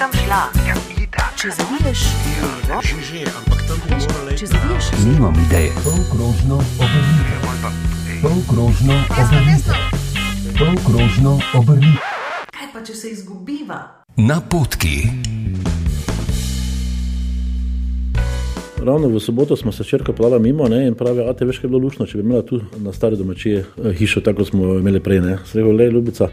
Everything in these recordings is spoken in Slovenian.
kam šla? Ja, itak. Če zaviješ levo, Že, že, ampak tam bi morala če zaviješ Nimam ideje. Polkrožno obrnite. Polkrožno obrnite. Polkrožno obrnite. Kaj pa, če se izgubiva? Napotki. Ravno v soboto smo se črka plala mimo ne, in pravi, a te veš, kaj je bilo lušno, če bi imela tu na stari domačiji eh, hišo, tako kot smo imeli prej. Ne. Srego, le, ljubica,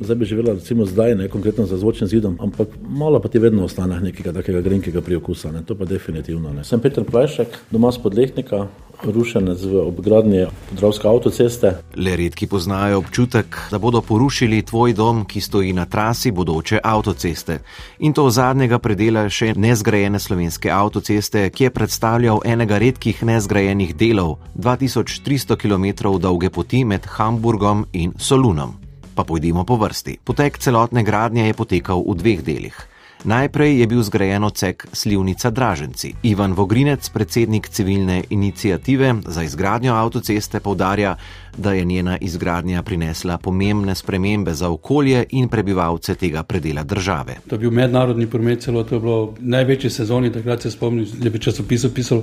zdaj bi živela recimo zdaj, ne konkretno za zvočnim zidom, ampak malo pa ti vedno ostane nekega takega grenkega priokusa, ne. to pa definitivno. Ne. Sem Peter Plešek, doma spod Lehnika, rušenec v obgradnji podravske avtoceste. Le redki poznajo občutek, da bodo porušili tvoj dom, ki stoji na trasi bodoče avtoceste. In to zadnjega predela še nezgrajene slovenske avtoceste, ki je predstavljal enega redkih nezgrajenih delov 2300 km dolge poti med Hamburgom in Solunom. Pa pojdimo po vrsti. Potek celotne gradnje je potekal v dveh delih. Najprej je bil zgrajen odsek Slivnica Draženci. Ivan Vogrinec, predsednik civilne inicijative za izgradnjo avtoceste, povdarja, da je njena izgradnja prinesla pomembne spremembe za okolje in prebivalce tega predela države. To je bil mednarodni promet, celo to je bilo v največji sezoni, takrat se spomnim, da je v časopisu pisal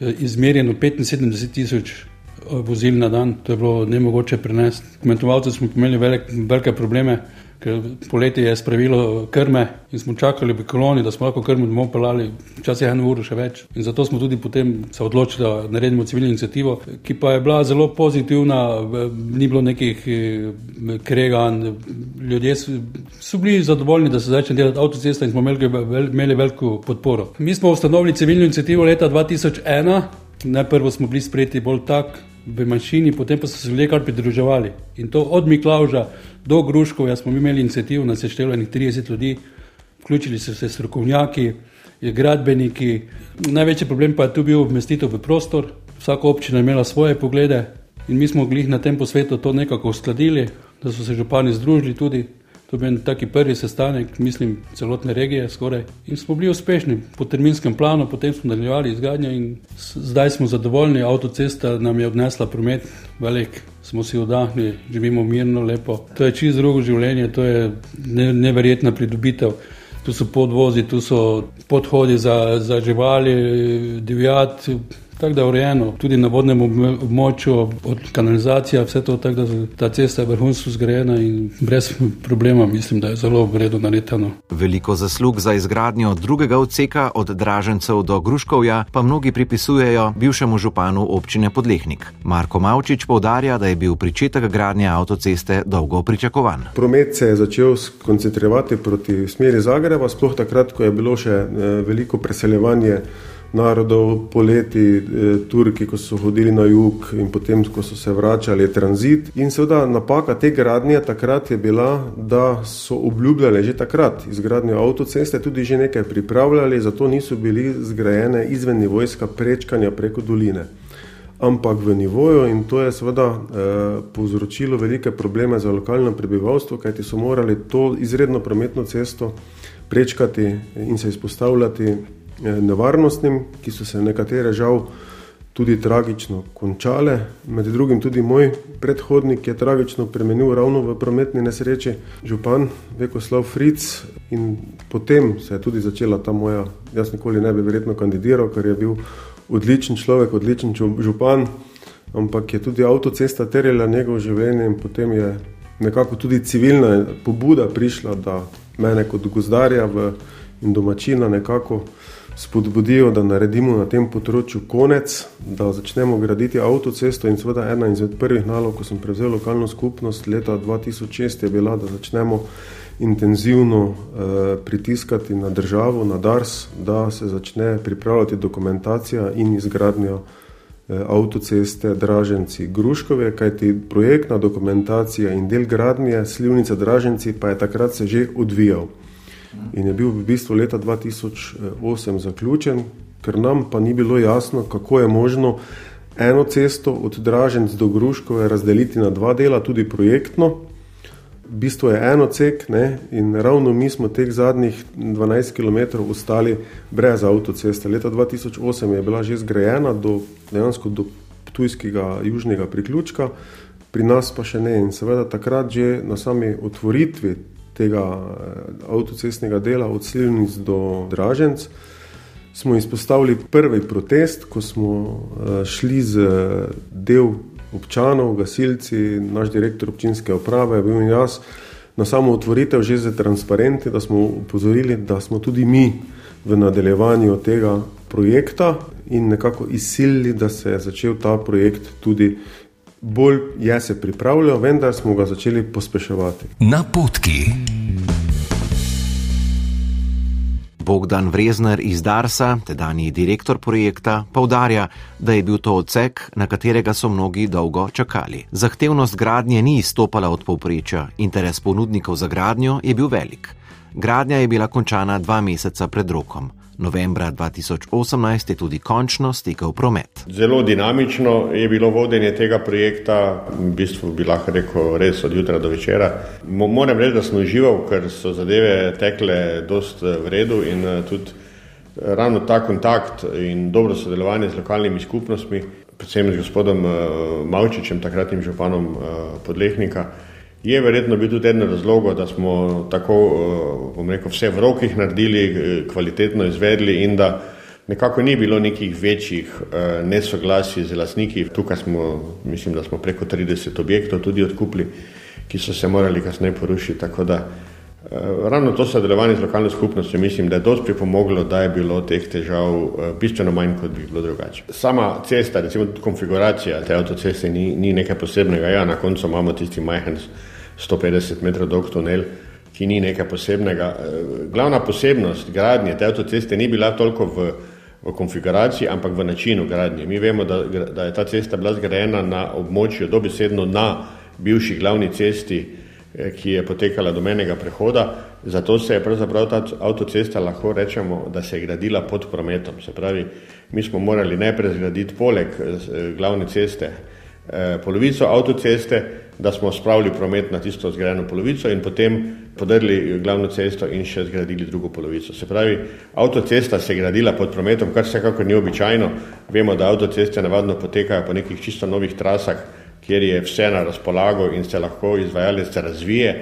eh, izmerjeno 75 tisoč vozil na dan, to je bilo nemogoče prenesti. Kmetovalci smo imeli velik, velike probleme, ker poletje je spravilo krme in smo čakali v koloni, da smo lahko krmo domov pelali, včasih eno uro še več. In zato smo tudi potem se odločili, da naredimo civilno inicijativo, ki pa je bila zelo pozitivna, ni bilo nekih eh, kreganj, ljudje so, bili zadovoljni, da se začne delati avtocesta in smo imeli, imeli veliko podporo. Mi smo ustanovili civilno inicijativo leta 2001, najprvo smo bili sprejeti bolj tak, v manjšini, potem pa so se ljudje kar pridruževali. In to od Miklauža do Gruškovja smo mi imeli inicijativo, nas je enih 30 ljudi, vključili so se strokovnjaki, gradbeniki. Največji problem pa je tu bil umestitev v prostor, vsaka občina je imela svoje poglede in mi smo glih na tem posvetu to nekako uskladili, da so se župani združili tudi. To je bil taki prvi sestanek, mislim, celotne regije skoraj. In smo bili uspešni po terminskem planu, potem smo nadaljevali izgradnjo in zdaj smo zadovoljni. Avtocesta nam je odnesla promet velik, smo si vdahnili, živimo mirno, lepo. To je čisto drugo življenje, to je ne, neverjetna pridobitev. Tu so podvozi, tu so podhodi za, za živali, divjad. Tako da je urejeno, tudi na vodnem obmo- območju, od kanalizacije, vse to, tako da ta cesta je vrhunsko zgrajena in brez problema, mislim, da je zelo v redu narejeno. Veliko zaslug za izgradnjo drugega odseka od Dražencev do Gruškovja pa mnogi pripisujejo bivšemu županu občine Podlehnik. Marko Mavčič povdarja, da je bil pričetek gradnje avtoceste dolgo pričakovan. Promet se je začel skoncentrirati proti smeri Zagreba, sploh takrat, ko je bilo še eh, veliko preseljevanje narodov, poleti, eh, Turki, ko so hodili na jug in potem, ko so se vračali, je tranzit. In seveda napaka te gradnje takrat je bila, da so obljubljali že takrat izgradnjo avtoceste, tudi že nekaj pripravljali, zato niso bili zgrajene izvennivojska prečkanja preko doline ampak v nivoju in to je seveda eh, povzročilo velike probleme za lokalno prebivalstvo, kajti so morali to izredno prometno cesto prečkati in se izpostavljati nevarnostim, ki so se nekatere žal tudi tragično končale. Med drugim tudi moj predhodnik je tragično premenil ravno v prometni nesreči, župan Vekoslav Fric in potem se je tudi začela ta moja, jaz nikoli ne bi verjetno kandidiral, ker je bil odličen človek, odličen župan, ampak je tudi avtocesta terjala njegov življenje in potem je nekako tudi civilna pobuda prišla, da mene kot gozdarja v, in domačina nekako spodbudijo, da naredimo na tem področju konec, da začnemo graditi avtocesto in seveda ena izmed prvih nalog, ko sem prevzel lokalno skupnost leta 2006, je bila, da začnemo intenzivno eh, pritiskati na državo, na DARS, da se začne pripravljati dokumentacija in izgradnja eh, avtoceste Draženci Gruškove, kajti projektna dokumentacija in del gradnje Slivnica Draženci pa je takrat se že odvijal in je bil v bistvu leta 2008 zaključen, ker nam pa ni bilo jasno, kako je možno eno cesto od Draženc do Gruškove razdeliti na dva dela, tudi projektno. V bistvu je eno cek ne, in ravno mi smo teh zadnjih 12 km ostali brez avtoceste. Leta 2008 je bila že zgrajena do, dejansko do Ptujskega južnega priključka, pri nas pa še ne. In seveda takrat že na sami otvoritvi tega eh, avtocestnega dela od Silnic do Draženc, smo izpostavili prvi protest, ko smo eh, šli z del občanov, gasilci, naš direktor občinske uprave, bil in jaz, na samo otvoritev že za transparenti, da smo upozorili, da smo tudi mi v nadaljevanju tega projekta in nekako izsilili, da se je začel ta projekt tudi bolj je se pripravljal, vendar smo ga začeli pospeševati. Napotki. Bogdan Vrezner iz Darsa, tedajni direktor projekta, povdarja, da je bil to odsek, na katerega so mnogi dolgo čakali. Zahtevnost gradnje ni izstopala od povprečja, interes ponudnikov za gradnjo je bil velik. Gradnja je bila končana dva meseca pred rokom. Novembra 2018 je tudi končno stekel promet. Zelo dinamično je bilo vodenje tega projekta, v bistvu bi lahko rekel res od jutra do večera. Moram reči, da sem užival, ker so zadeve tekle dost v redu in eh, tudi eh, ravno ta kontakt in dobro sodelovanje z lokalnimi skupnostmi, predvsem z gospodom eh, Mavčičem, takratnim županom Podlehnika, Je verjetno bil tudi eden razlogov, da smo tako, eh, bom rekel, vse v rokih naredili, eh, kvalitetno izvedli in da nekako ni bilo nekih večjih eh, nesoglasij z lasniki. Tukaj smo, mislim, da smo preko 30 objektov tudi odkupili, ki so se morali kasneje porušiti. Tako da ravno to sodelovanje z lokalno skupnostjo mislim, da je dosti pripomoglo, da je bilo teh težav bistveno manj, kot bi bilo drugače. Sama cesta, recimo konfiguracija te avtoceste ni, ni nekaj posebnega. Ja, na koncu imamo tisti majhen 150 metrov dolg tunel, ki ni nekaj posebnega. Eh, glavna posebnost gradnje te avtoceste ni bila toliko v, v konfiguraciji, ampak v načinu gradnje. Mi vemo, da, da je ta cesta bila zgrajena na območju, dobesedno na bivši glavni cesti, eh, ki je potekala do menega prehoda. Zato se je pravzaprav ta avtocesta lahko rečemo, da se je gradila pod prometom. Se pravi, mi smo morali najprej zgraditi poleg eh, glavne ceste polovico avtoceste, da smo spravili promet na tisto zgrajeno polovico in potem podrli glavno cesto in še zgradili drugo polovico. Se pravi, avtocesta se je gradila pod prometom, kar vsekakor ni običajno. Vemo, da avtoceste navadno potekajo po nekih čisto novih trasah, kjer je vse na razpolago in se lahko izvajalec razvije.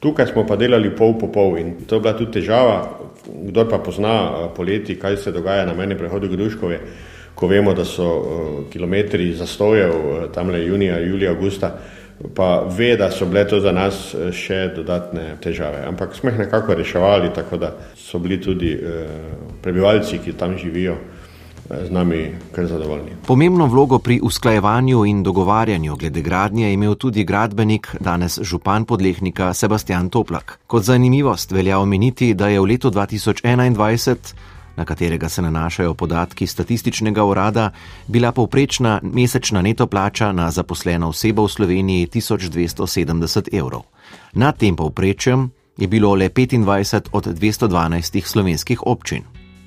Tukaj smo pa delali pol po pol in to je bila tudi težava. Kdor pa pozna eh, poleti, kaj se dogaja na meni prehodu Gruškove, ko vemo, da so uh, kilometri zastojev uh, tamle junija, julija, augusta, pa ve, da so bile to za nas eh, še dodatne težave. Ampak smo jih nekako reševali, tako da so bili tudi eh, prebivalci, ki tam živijo, eh, z nami kar zadovoljni. Pomembno vlogo pri usklajevanju in dogovarjanju glede gradnje je imel tudi gradbenik, danes župan podlehnika Sebastian Toplak. Kot zanimivost velja omeniti, da je v letu 2021 na katerega se nanašajo podatki statističnega urada, bila povprečna mesečna neto plača na zaposleno osebo v Sloveniji 1270 evrov. Nad tem povprečjem je bilo le 25 od 212 slovenskih občin.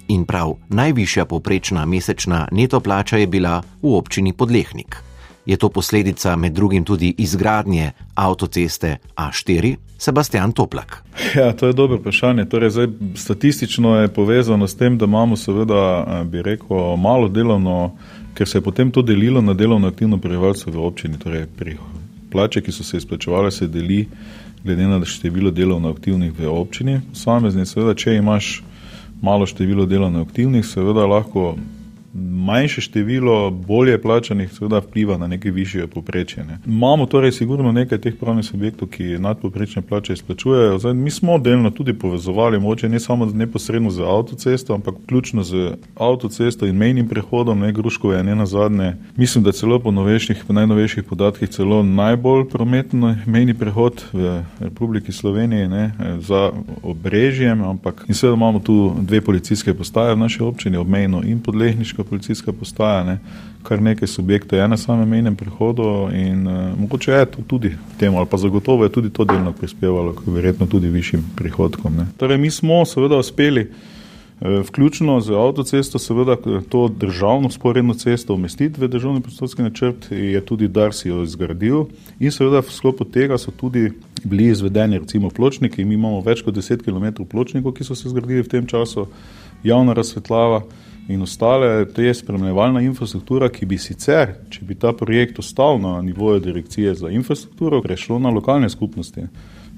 In prav najvišja povprečna mesečna neto plača je bila v občini Podlehnik. Je to posledica med drugim tudi izgradnje avtoceste A4? Sebastian Toplak. Ja, to je dobro vprašanje. Torej, zdaj, statistično je povezano s tem, da imamo, seveda, eh, bi rekel, malo delovno, ker se je potem to delilo na delovno aktivno prebivalstvo v občini. Torej, pri plače, ki so se izplačevale, se deli glede na število delovno aktivnih v občini. Samezni, seveda, če imaš malo število delovno aktivnih, seveda lahko manjše število bolje plačanih seveda vpliva na neke višje poprečje. Ne. Imamo torej sigurno nekaj teh pravnih subjektov, ki nadpoprečne plače izplačujejo. Zdaj, mi smo delno tudi povezovali, moče ne samo neposredno z avtocesto, ampak ključno z avtocesto in mejnim prehodom, ne Gruško je ne na zadnje. Mislim, da celo po, novejših, po najnovejših podatkih celo najbolj prometno mejni prehod v Republiki Sloveniji ne, za obrežjem, ampak in seveda imamo tu dve policijske postaje v naši občini, obmejno in podlehniško Ljubljana policijska postaja, ne, kar nekaj subjektov je na samem menem prehodu in uh, mogoče je to tudi temu, ali pa zagotovo je tudi to delno prispevalo k verjetno tudi višjim prihodkom. Ne. Torej, mi smo seveda uspeli Vključno z avtocesto, seveda to državno sporedno cesto umestiti v državni prostorski načrt, je tudi Darsi jo izgradil in seveda v sklopu tega so tudi bili izvedeni recimo pločniki. Mi imamo več kot 10 km pločnikov, ki so se zgradili v tem času, javna razsvetljava in ostale, to je spremljevalna infrastruktura, ki bi sicer, če bi ta projekt ostal na nivoju direkcije za infrastrukturo, prešlo na lokalne skupnosti.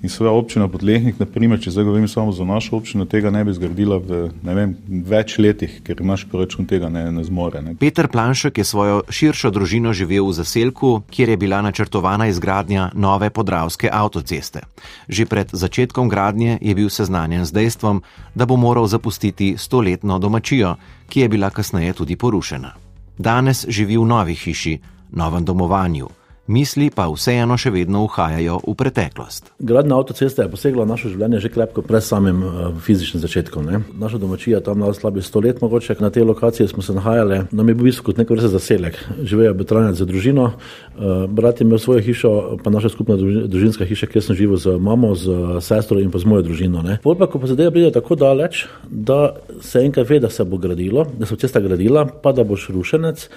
In svoja občina Podlehnik, naprimer, če zdaj govorim samo za našo občino, tega ne bi zgradila v ne vem, več letih, ker naš proračun tega ne, ne zmore. Ne. Peter Planšek je svojo širšo družino živel v zaselku, kjer je bila načrtovana izgradnja nove podravske avtoceste. Že pred začetkom gradnje je bil seznanjen z dejstvom, da bo moral zapustiti stoletno domačijo, ki je bila kasneje tudi porušena. Danes živi v novi hiši, novem domovanju. Misli pa vseeno še vedno uhajajo v preteklost. Gradna avtocesta je posegla v naše življenje že krepko pred samim uh, fizičnim začetkom. Ne? Naša domačija tam na slabih sto let, mogoče na tej lokaciji smo se nahajali, nam je bil v bistvu kot nek vrste zaselek. Živel je betranec za družino, uh, brat je imel svojo hišo, pa naša skupna druži- družinska hiša, kjer sem živel z mamo, z sestro in pa z mojo družino. Ne? Pol pa, ko pa zadeva pride tako daleč, da se enkrat ve, da se bo gradilo, da se bo cesta gradila, pa da boš rušenec,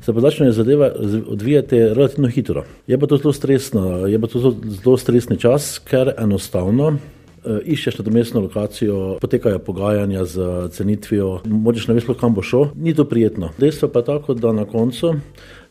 se pa začne zadeva odvijati relativno hitro. Je pa to zelo stresno, je pa to zelo, stresni čas, ker enostavno iščeš nadomestno lokacijo, potekajo pogajanja z cenitvijo, moraš ne veš, kam bo šel, ni to prijetno. Dejstvo pa je tako, da na koncu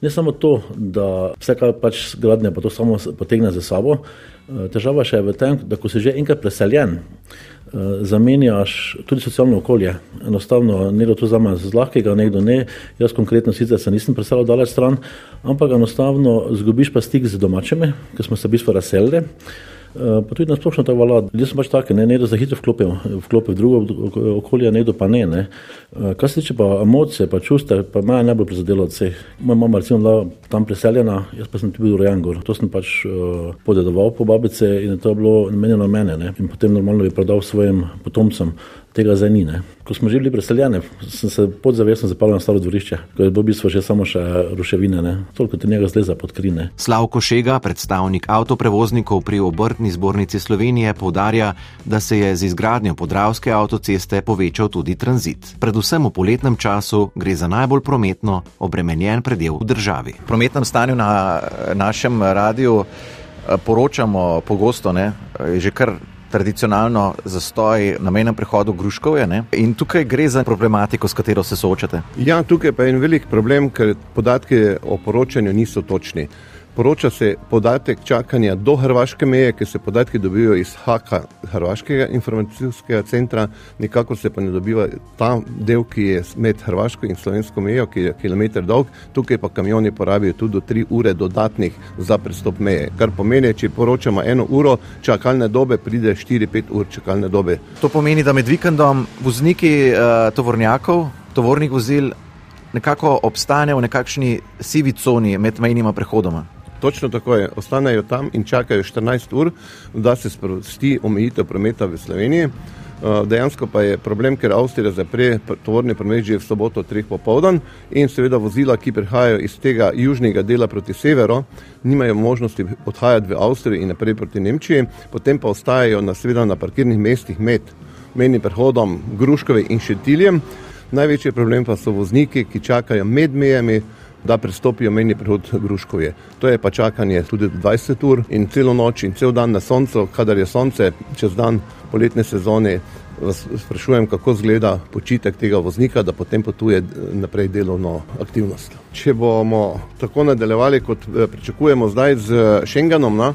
ne samo to, da vse, kar pač gradnja pa to samo potegne za sabo, eh, težava še je v tem, da ko si že enkrat preseljen, eh, zamenjaš tudi socialno okolje. Enostavno, nekdo to zame z lahkega, nekdo ne. Jaz konkretno sicer se nisem preselil daleč stran, ampak enostavno zgubiš pa stik z domačimi, ker smo se v bistvu razselili. Eh, Pa tudi na splošno to velja. Ljudje so pač taki, ne, nekdo se hitro vklopi, vklopi v drugo ok- okolje, nekdo pa ne. ne. Eh, Kar se tiče pa emocije, pa čustev, pa me je najbolj prizadelo od vseh. Moja mama recimo bila tam preseljena, jaz pa sem tudi bil rojen gor. To sem pač uh, podedoval po babice in to je bilo namenjeno mene. Ne. In potem normalno bi prodal svojim potomcem. Tega zdaj ni. Ne. Ko smo že bili preseljeni, sem se podzavestno zapalil na staro dvorišče, ko je bilo v bistvu že samo še ruševine, ne. toliko ti njega zleza pod krine. Slavko Šega, predstavnik avtoprevoznikov pri obrtni zbornici Slovenije, povdarja, da se je z izgradnjo podravske avtoceste povečal tudi tranzit. Predvsem v poletnem času gre za najbolj prometno obremenjen predel v državi. O prometnem stanju na našem radiju eh, poročamo pogosto, ne, že kar tradicionalno zastoj na mejnem prehodu Gruškovje. Ne? In tukaj gre za problematiko, s katero se soočate. Ja, tukaj pa je en velik problem, ker podatki o poročanju niso točni. Poroča se podatek čakanja do hrvaške meje, ker se podatki dobijo iz HAKA, Hrvaškega informacijskega centra, nikako se pa ne dobiva ta del, ki je med Hrvaško in Slovensko mejo, ki je kilometr dolg, tukaj pa kamioni porabijo tudi do 3 ure dodatnih za prestop meje. Kar pomeni, če poročamo eno uro, čakalne dobe pride 4-5 ur čakalne dobe. To pomeni, da med vikendom vozniki uh, tovornjakov, tovornih vozil nekako obstanejo v nekakšni sivi coni med mejnima prehodoma. Točno tako je, ostanejo tam in čakajo 14 ur, da se sprosti omejitev prometa v Sloveniji. Uh, Dejansko pa je problem, ker Avstrija zapre pr- tovorni promet že v soboto, treh popoldan in seveda vozila, ki prihajajo iz tega južnega dela proti severu, nimajo možnosti odhajati v Avstrijo in naprej proti Nemčiji, potem pa ostajajo na, seveda na parkirnih mestih med mejnim prehodom Gruškove in Šetiljem. Največji problem pa so vozniki, ki čakajo med mejami, da prestopijo mejni prehod Gruškovje. To je pa čakanje tudi 20 ur in celo noč in cel dan na soncu, kadar je sonce čez dan poletne sezone. Vas sprašujem, kako izgleda počitek tega voznika, da potem potuje naprej delovno aktivnost. Če bomo tako nadaljevali, kot eh, pričakujemo zdaj z Schengenom, no,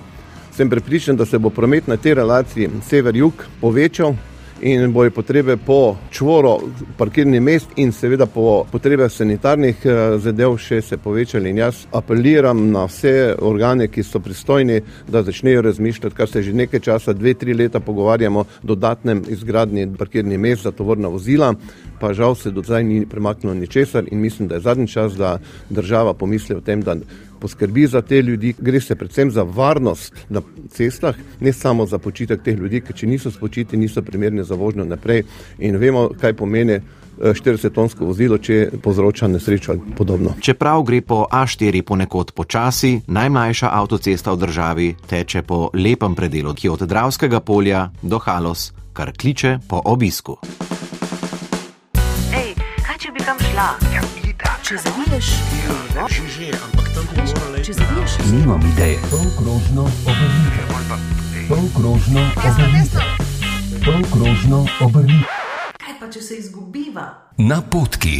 sem prepričan, da se bo promet na tej relaciji sever-jug povečal in bojo potrebe po čvoru parkirnih mest in seveda po potrebah sanitarnih eh, zadev še se povečali. In jaz apeliram na vse organe, ki so pristojni, da začnejo razmišljati, kar se že nekaj časa, dve, tri leta pogovarjamo, dodatnem izgradnji parkirnih mest za tovorna vozila, pa žal se do zdaj ni premaknilo ničesar in mislim, da je zadnji čas, da država pomisli o tem, da poskrbi za te ljudi, gre se predvsem za varnost na cestah, ne samo za počitek teh ljudi, ker če niso spočiti, niso primerni za vožnjo naprej in vemo, kaj pomeni 40-tonsko vozilo, če povzroča nesrečo ali podobno. Čeprav gre po A4 ponekod počasi, najmlajša avtocesta v državi teče po lepem predelu, ki od Dravskega polja do Halos kar kliče po obisku. Če bi kam šla? Ja, itak. Če zaviješ levo, Že, že, ampak tam bi morala če iti. zaviješ Nimam ideje. Polkrožno obrnite. Polkrožno obrnite. Polkrožno obrnite. Kaj pa če se izgubiva? Na potki.